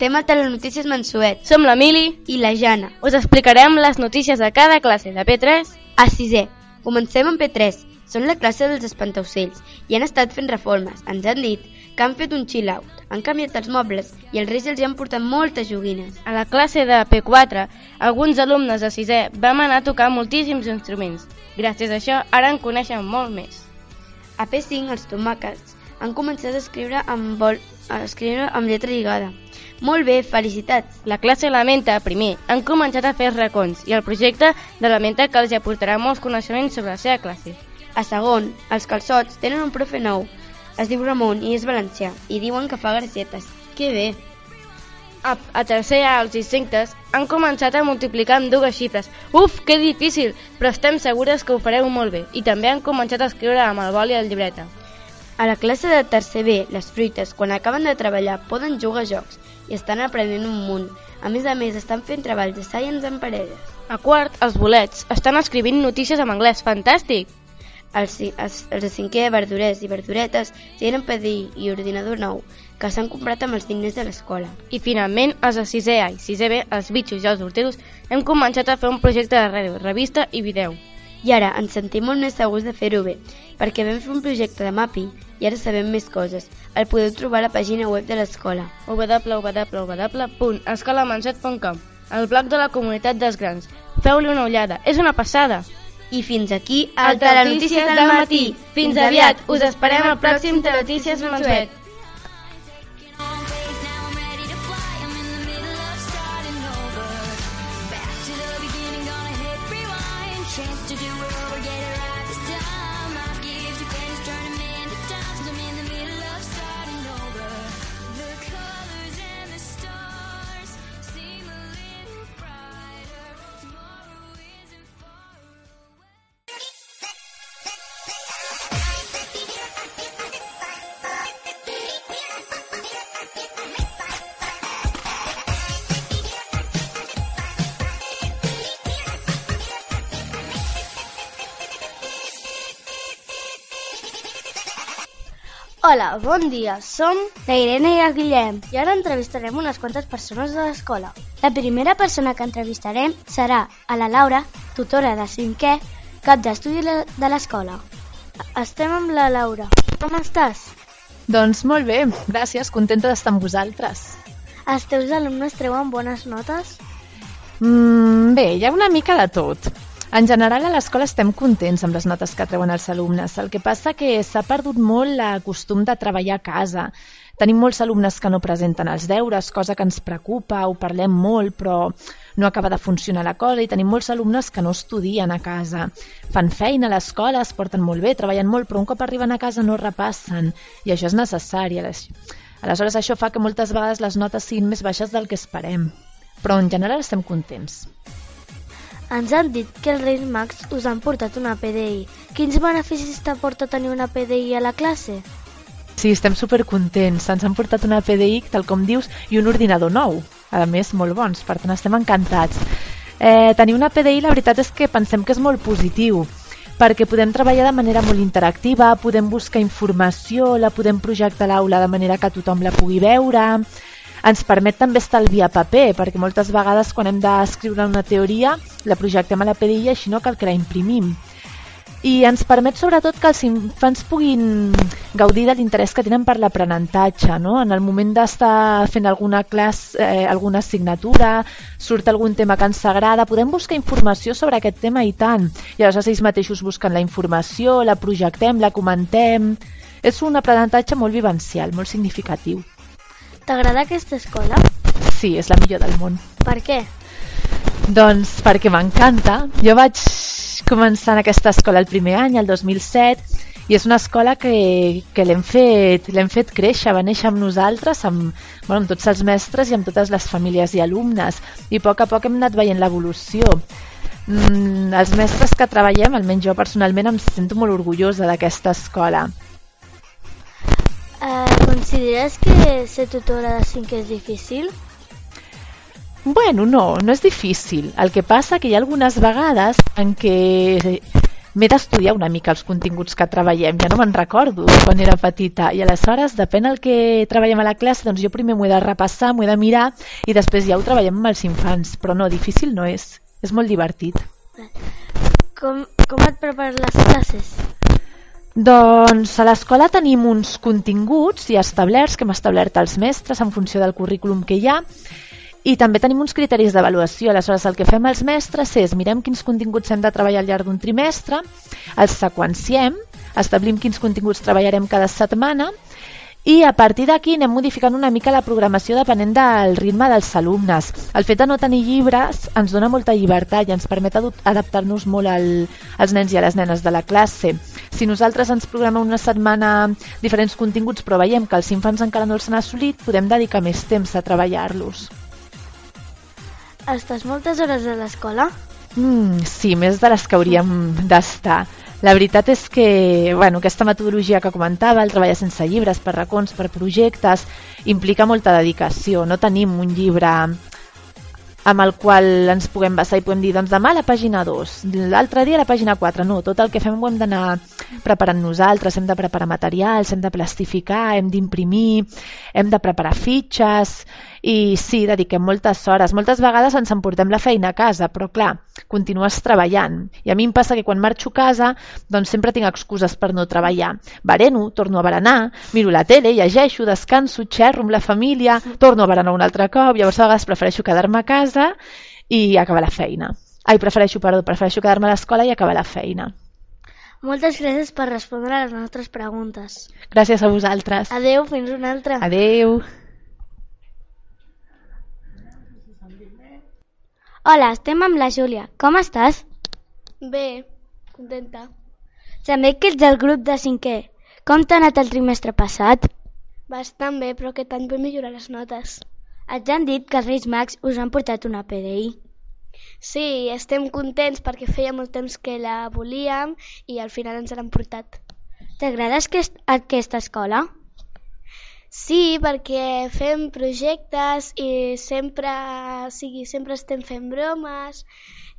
Estem a Telenotícies Mansuet Som l'Emili. i la Jana, Us explicarem les notícies de cada classe de P3. a sisè. Comencem amb P3. Són la classe dels espantaocells i han estat fent reformes. Ens han dit que han fet un chill-out, han canviat els mobles i els reis els hi han portat moltes joguines. A la classe de P4, alguns alumnes de 6è vam anar a tocar moltíssims instruments. Gràcies a això, ara en coneixen molt més. A P5, els tomàquets han començat a escriure amb, vol... a escriure amb lletra lligada. Molt bé, felicitats! La classe Lamenta, primer, han començat a fer racons i el projecte de Lamenta que els aportarà molts coneixements sobre la seva classe. A segon, els calçots tenen un profe nou. Es diu Ramon i és valencià i diuen que fa gracietes. Que bé! A, a tercer A, els insectes han començat a multiplicar amb dues xifres. Uf, que difícil, però estem segures que ho fareu molt bé. I també han començat a escriure amb el boli i el llibreta. A la classe de tercer B, les fruites, quan acaben de treballar, poden jugar a jocs i estan aprenent un munt. A més a més, estan fent treballs de science en parelles. A quart, els bolets estan escrivint notícies en anglès. Fantàstic! Els, els, els de cinquè, verdurers i verduretes, tenen PDI i ordinador nou, que s'han comprat amb els diners de l'escola. I finalment, els de 6è A i 6è B, els bitxos i els horteros, hem començat a fer un projecte de ràdio, revista i vídeo. I ara ens sentim molt més segurs de fer-ho bé, perquè vam fer un projecte de MAPI i ara sabem més coses. El podeu trobar a la pàgina web de l'escola. www.escolamanset.com El blog de la comunitat dels grans. Feu-li una ullada, és una passada! I fins aquí El Telenotícies del matí. Fins aviat, us esperem al pròxim Telenotícies Mansuet. Hola, bon dia. Som la Irene i el Guillem i ara entrevistarem unes quantes persones de l'escola. La primera persona que entrevistarem serà a la Laura, tutora de cinquè, cap d'estudi de l'escola. Estem amb la Laura. Com estàs? Doncs molt bé, gràcies, contenta d'estar amb vosaltres. Els teus alumnes treuen bones notes? Mm, bé, hi ha una mica de tot. En general, a l'escola estem contents amb les notes que treuen els alumnes. El que passa que s'ha perdut molt el costum de treballar a casa. Tenim molts alumnes que no presenten els deures, cosa que ens preocupa, ho parlem molt, però no acaba de funcionar la cosa i tenim molts alumnes que no estudien a casa. Fan feina a l'escola, es porten molt bé, treballen molt, però un cop arriben a casa no repassen i això és necessari. Ales- Aleshores, això fa que moltes vegades les notes siguin més baixes del que esperem. Però en general estem contents. Ens han dit que els Reis Mags us han portat una PDI. Quins beneficis t'aporta tenir una PDI a la classe? Sí, estem supercontents. Ens han portat una PDI, tal com dius, i un ordinador nou. A més, molt bons, per tant estem encantats. Eh, tenir una PDI, la veritat és que pensem que és molt positiu, perquè podem treballar de manera molt interactiva, podem buscar informació, la podem projectar a l'aula de manera que tothom la pugui veure, ens permet també estalviar paper, perquè moltes vegades quan hem d'escriure una teoria la projectem a la PDI i així no cal que la imprimim. I ens permet sobretot que els infants puguin gaudir de l'interès que tenen per l'aprenentatge. No? En el moment d'estar fent alguna classe, eh, alguna assignatura, surt algun tema que ens agrada, podem buscar informació sobre aquest tema i tant. I aleshores ells mateixos busquen la informació, la projectem, la comentem... És un aprenentatge molt vivencial, molt significatiu. T'agrada aquesta escola? Sí, és la millor del món. Per què? Doncs perquè m'encanta. Jo vaig començar en aquesta escola el primer any, el 2007, i és una escola que, que l'hem fet, fet créixer, va néixer amb nosaltres, amb, bueno, amb tots els mestres i amb totes les famílies i alumnes, i a poc a poc hem anat veient l'evolució. Mm, els mestres que treballem, almenys jo personalment, em sento molt orgullosa d'aquesta escola. Eh, consideres que ser tutora de 5 és difícil? Bueno, no, no és difícil. El que passa que hi ha algunes vegades en què m'he d'estudiar una mica els continguts que treballem, ja no me'n recordo quan era petita, i aleshores depèn el que treballem a la classe, doncs jo primer m'ho he de repassar, m'ho he de mirar i després ja ho treballem amb els infants, però no, difícil no és, és molt divertit. Com, com et prepares les classes? Doncs a l'escola tenim uns continguts ja establerts que hem establert els mestres en funció del currículum que hi ha i també tenim uns criteris d'avaluació. Aleshores, el que fem els mestres és mirem quins continguts hem de treballar al llarg d'un trimestre, els seqüenciem, establim quins continguts treballarem cada setmana i a partir d'aquí anem modificant una mica la programació depenent del ritme dels alumnes. El fet de no tenir llibres ens dona molta llibertat i ens permet adaptar-nos molt al, als nens i a les nenes de la classe. Si nosaltres ens programem una setmana diferents continguts però veiem que els infants encara no els han assolit, podem dedicar més temps a treballar-los. Estàs moltes hores a l'escola? Mm, sí, més de les que hauríem d'estar. La veritat és que bueno, aquesta metodologia que comentava, el treballar sense llibres, per racons, per projectes, implica molta dedicació. No tenim un llibre amb el qual ens puguem basar i podem dir doncs demà a la pàgina 2, l'altre dia a la pàgina 4, no, tot el que fem ho hem d'anar preparant nosaltres, hem de preparar materials, hem de plastificar, hem d'imprimir, hem de preparar fitxes i sí, dediquem moltes hores. Moltes vegades ens emportem la feina a casa, però clar, continues treballant. I a mi em passa que quan marxo a casa doncs sempre tinc excuses per no treballar. Bereno, torno a berenar, miro la tele, llegeixo, descanso, xerro amb la família, torno a berenar un altre cop, llavors a vegades prefereixo quedar-me a casa i acabar la feina. Ai, prefereixo, perdó, prefereixo quedar-me a l'escola i acabar la feina. Moltes gràcies per respondre a les nostres preguntes. Gràcies a vosaltres. Adeu, fins una altra. Adeu. Hola, estem amb la Júlia. Com estàs? Bé, contenta. També que ets del grup de cinquè. Com t'ha anat el trimestre passat? Bastant bé, però aquest any vull millorar les notes. Ens han dit que els Reis Mags us han portat una PDI. Sí, estem contents perquè feia molt temps que la volíem i al final ens l'han portat. T'agrada aquest- aquesta escola? Sí, perquè fem projectes i sempre, o sigui, sempre estem fent bromes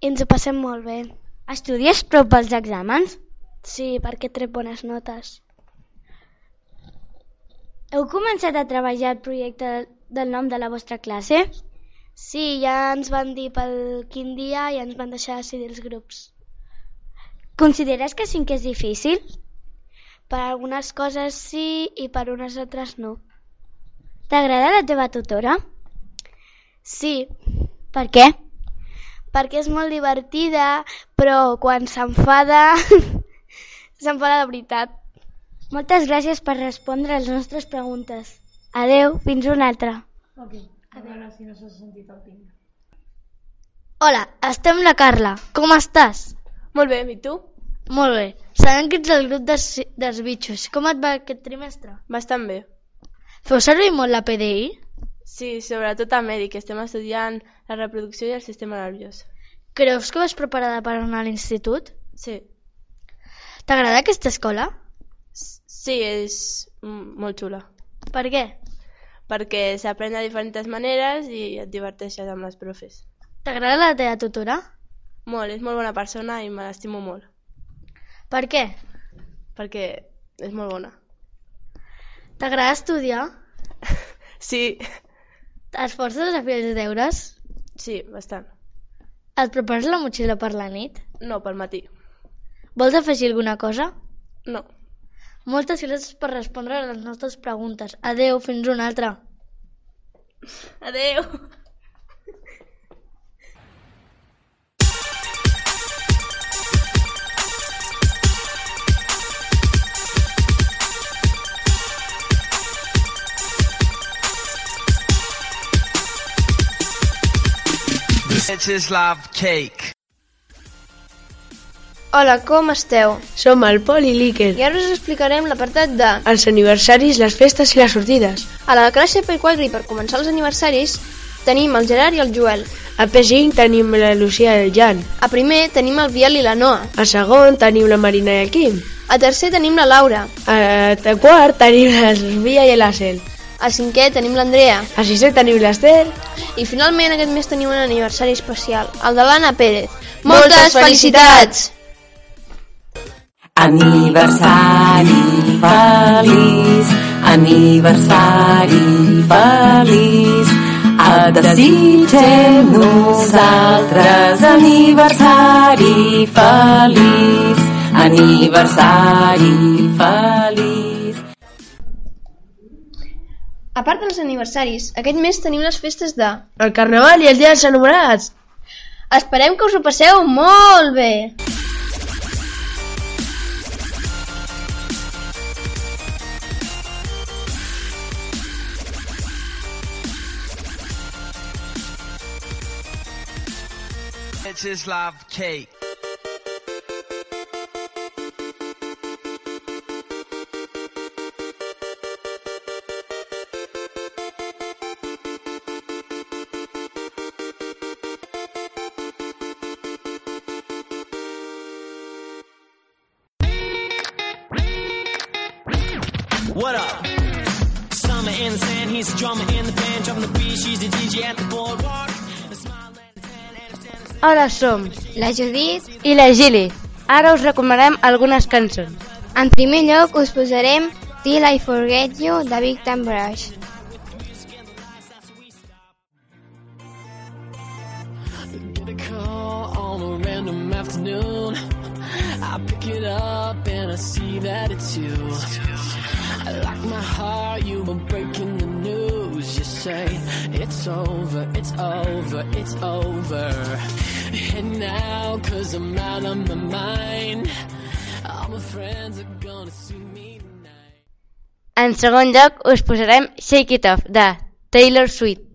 i ens ho passem molt bé. Estudies prou pels exàmens? Sí, perquè trec bones notes. Heu començat a treballar el projecte del nom de la vostra classe? Sí, ja ens van dir pel quin dia i ens van deixar decidir els grups. Consideres que cinquè és difícil? Per algunes coses sí i per unes altres no. T'agrada la teva tutora? Sí, Per què? perquè és molt divertida, però quan s'enfada, s'enfada de veritat. Moltes gràcies per respondre a les nostres preguntes. Adeu, fins una altra. Hola, estem la Carla. Com estàs? Molt bé, i tu? Molt bé. Sabem que ets del grup dels, dels bitxos. Com et va aquest trimestre? Bastant bé. Feu servir molt la PDI? Sí, sobretot a mèdic, estem estudiant la reproducció i el sistema nerviós. Creus que vas preparada per anar a l'institut? Sí, T'agrada aquesta escola? sí, és molt xula, Per què? Perquè s'aprèn de diferents maneres i et diverteixes amb les profes. T'agrada la teva tutora? Molt, és molt bona persona i me l'estimo molt, Per què? perquè és molt bona. T'agrada estudiar? Sí, T'esforces a fer els deures? sí, bastant. Et prepares la motxilla per la nit? No, pel matí. Vols afegir alguna cosa? No. Moltes gràcies per respondre a les nostres preguntes. Adeu, fins una altra. Adeu! Bitches love cake. Hola, com esteu? Som el Pol i l'Iker. I ara us explicarem l'apartat de Els aniversaris, les festes i les sortides. A la classe P4 i per començar els aniversaris tenim el Gerard i el Joel. A P5 tenim la Lucía i el Jan. A primer tenim el Biel i la Noa. A segon tenim la Marina i el Quim. A tercer tenim la Laura. A, a quart tenim la Sofia i l'Acel. A cinquè tenim l'Andrea. A sisè tenim l'Ester. I finalment aquest mes tenim un aniversari especial, el de l'Anna Pérez. Moltes felicitats! Aniversari feliç, aniversari feliç. Et desitgem nosaltres aniversari feliç, aniversari feliç. A part dels aniversaris, aquest mes tenim les festes de... El carnaval i el dia dels enamorats. Esperem que us ho passeu molt bé! Bitches love cake. What up? Summer in the sand, he's a drummer in the band, dropping the beat, she's the DJ at the boardwalk. Ara som la Judit i la Gili. Ara us recomanarem algunes cançons. En primer lloc us posarem Till I Forget You de Big Time Brush. Afternoon. I pick it up and I see that it's you. I like my heart, you were breaking news. You say it's over, it's over, it's over. And now, cause I'm out of my mind, all my friends are gonna see me tonight. En segon lloc us posarem Shake It Off de Taylor Swift.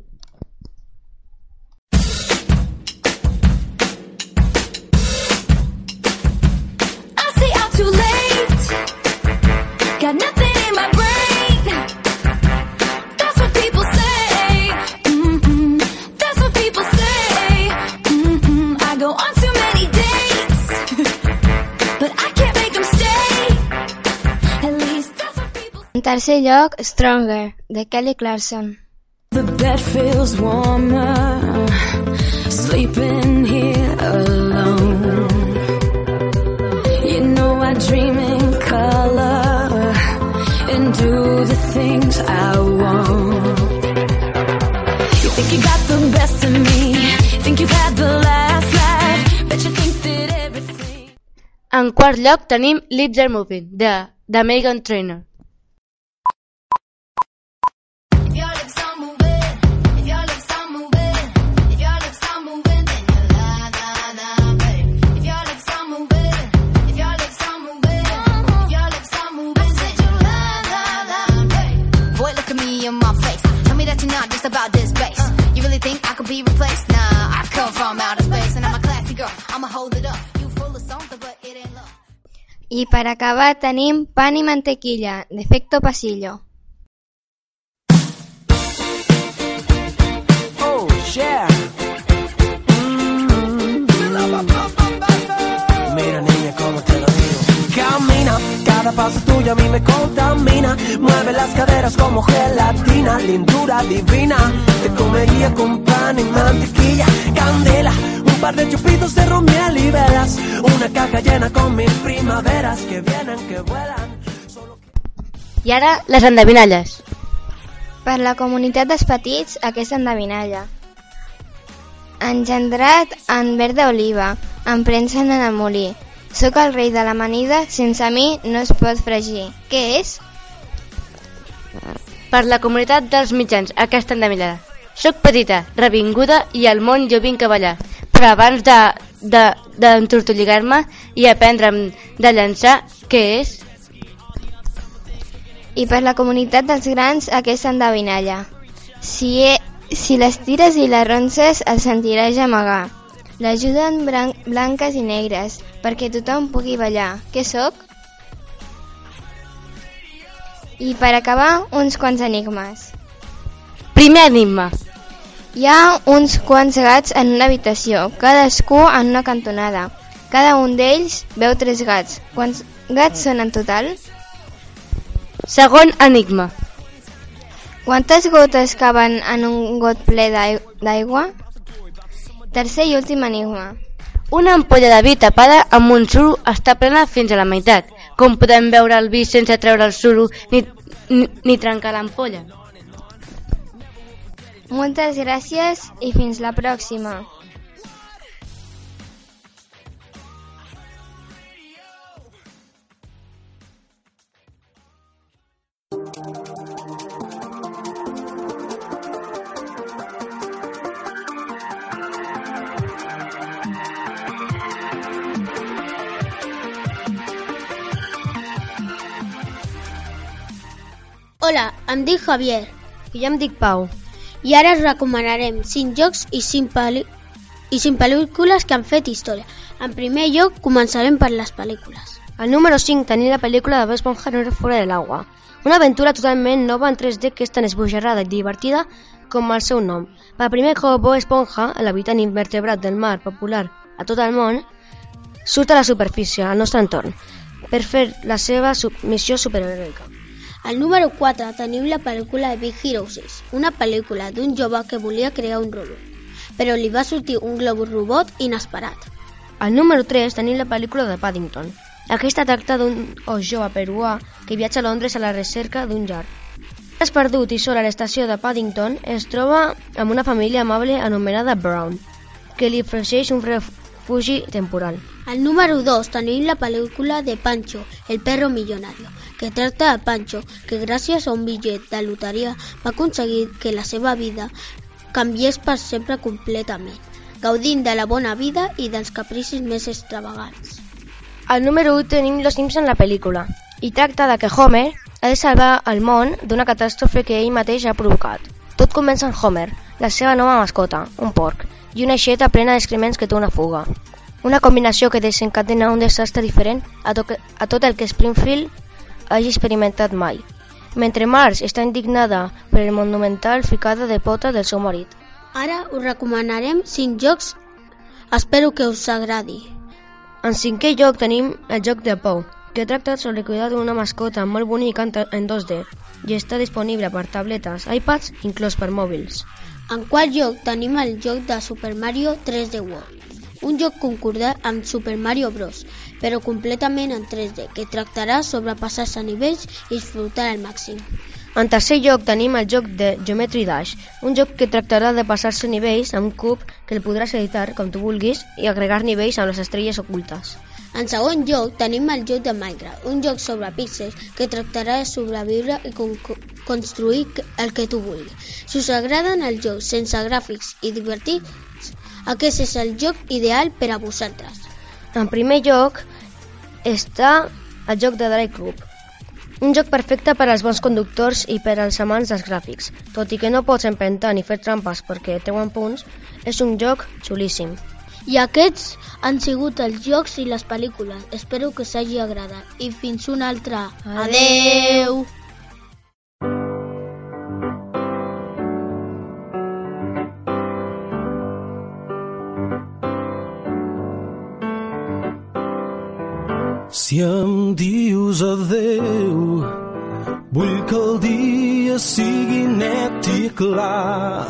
Tercer lloc, Stronger, de Kelly Clarkson. The bed feels warmer. Sleeping here alone. You know I dream in color and do the things I want. You think you got the best of me, think you've had the last laugh, bet you think that everything. En quart lloc tenim Lips Are Moving de, de Megan Trainor. About this bass. You really think I could be replaced? Nah, I come from outer space and I'm a classy girl. I'ma hold it up. You full of something, but it ain't love. I per acabar tenim Pan i Mantequilla, d'Efecto Pasillo. Oh, yeah. Mira, niña, cómo cada paso tuyo a mí me contamina. Mueve las caderas como gelatina, lindura divina. Te comería con pan y mantequilla, candela. Un par de chupitos de romiel y velas. Una caja llena con mil primaveras que vienen, que vuelan. I ara les endevinalles. Per la comunitat dels petits, aquesta endevinalla. Engendrat en verd d'oliva, em prensen en el molí. Sóc el rei de l'amanida, sense mi no es pot fregir. Què és? Per la comunitat dels mitjans, aquesta endevinalla. Soc petita, revinguda i al món jo vinc a ballar. Però abans de de- d'entortolligar-me i aprendre'm de llançar, què és? I per la comunitat dels grans, aquesta endevinalla. Si, he, si les tires i les ronces, el sentiràs amagar. L'ajuden bran- blanques i negres, perquè tothom pugui ballar. Què sóc? I per acabar, uns quants enigmes. Primer enigma. Hi ha uns quants gats en una habitació, cadascú en una cantonada. Cada un d'ells veu tres gats. Quants gats són en total? Segon enigma. Quantes gotes caben en un got ple d'ai- d'aigua? Tercer i últim enigma. Una ampolla de vi tapada amb un suro està plena fins a la meitat. com podem veure el vi sense treure el suro ni, ni, ni trencar l'ampolla. Moltes gràcies i fins la pròxima. Em dic Javier. I jo em dic Pau. I ara us recomanarem 5 jocs i 5, peli i 5 pel·lícules que han fet història. En primer lloc, començarem per les pel·lícules. Al número 5 tenim la pel·lícula de Bob Esponja no fora de l'aigua. Una aventura totalment nova en 3D que és tan esbojarrada i divertida com el seu nom. Per primer cop, Bob Esponja, l'habitant invertebrat del mar popular a tot el món, surt a la superfície, al nostre entorn, per fer la seva missió superheroica. Al número 4 tenim la pel·lícula de Big Hero 6, una pel·lícula d'un jove que volia crear un robot, però li va sortir un globus robot inesperat. Al número 3 tenim la pel·lícula de Paddington. Aquesta tracta d'un os jove peruà que viatja a Londres a la recerca d'un llar. És perdut i sol a l'estació de Paddington es troba amb una família amable anomenada Brown, que li ofereix un refugi temporal. Al número 2 tenim la pel·lícula de Pancho, el perro millonario, que tracta de Pancho, que gràcies a un bitllet de loteria va aconseguir que la seva vida canviés per sempre completament, gaudint de la bona vida i dels capricis més extravagants. Al número 1 tenim Los Simpson la pel·lícula, i tracta de que Homer ha de salvar el món d'una catàstrofe que ell mateix ha provocat. Tot comença amb Homer, la seva nova mascota, un porc, i una aixeta plena d'excrements que té una fuga. Una combinació que desencadena un desastre diferent a, to a tot el que Springfield hagi experimentat mai. Mentre Marge està indignada per el monumental ficada de pota del seu marit. Ara us recomanarem 5 jocs, espero que us agradi. En cinquè lloc tenim el joc de Pou, que tracta sobre cuidar d'una mascota molt bonica en 2D i està disponible per tabletes, iPads, inclòs per mòbils. En quart lloc tenim el joc de Super Mario 3D World, un joc concordat amb Super Mario Bros, però completament en 3D, que tractarà sobre passar-se nivells i disfrutar al màxim. En tercer lloc tenim el joc de Geometry Dash, un joc que tractarà de passar-se nivells amb un cub que el podràs editar com tu vulguis i agregar nivells amb les estrelles ocultes. En segon lloc tenim el joc de Minecraft, un joc sobre píxels que tractarà de sobreviure i con construir el que tu vulguis. Si us agraden els jocs sense gràfics i divertits, aquest és el joc ideal per a vosaltres. En primer lloc està el joc de Drive Club, un joc perfecte per als bons conductors i per als amants dels gràfics. Tot i que no pots empentar ni fer trampes perquè treuen punts, és un joc xulíssim. I aquests han sigut els jocs i les pel·lícules. Espero que s'hagi agradat. I fins una altra. Adeu! Si em dius adeu, vull que el dia sigui net i clar.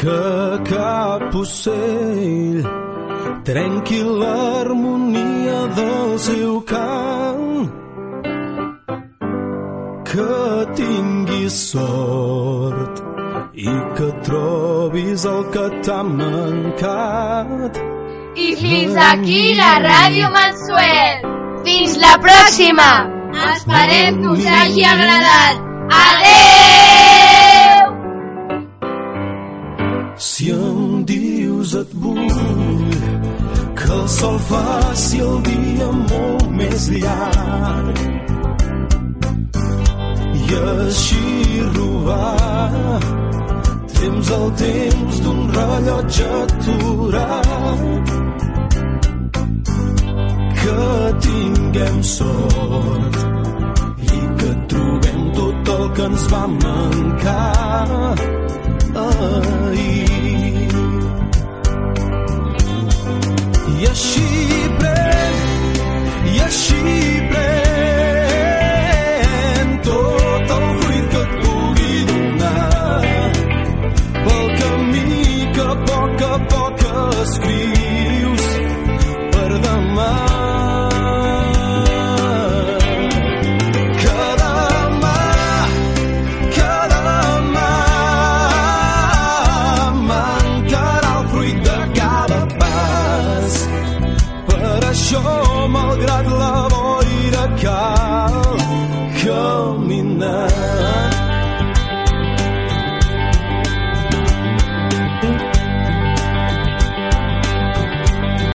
Que cap ocell trenqui l'harmonia del seu cant. Que tinguis sort i que trobis el que t'ha mancat. I fins aquí la ràdio mensuel. Fins la pròxima. Esperem que us hagi agradat. Adeu! Si em dius et vull, que el sol faci el dia molt més llarg. I així robar temps al temps d'un rellotge aturat. Que tinguem sort i que trobem tot el que ens va mancar. Ahir i així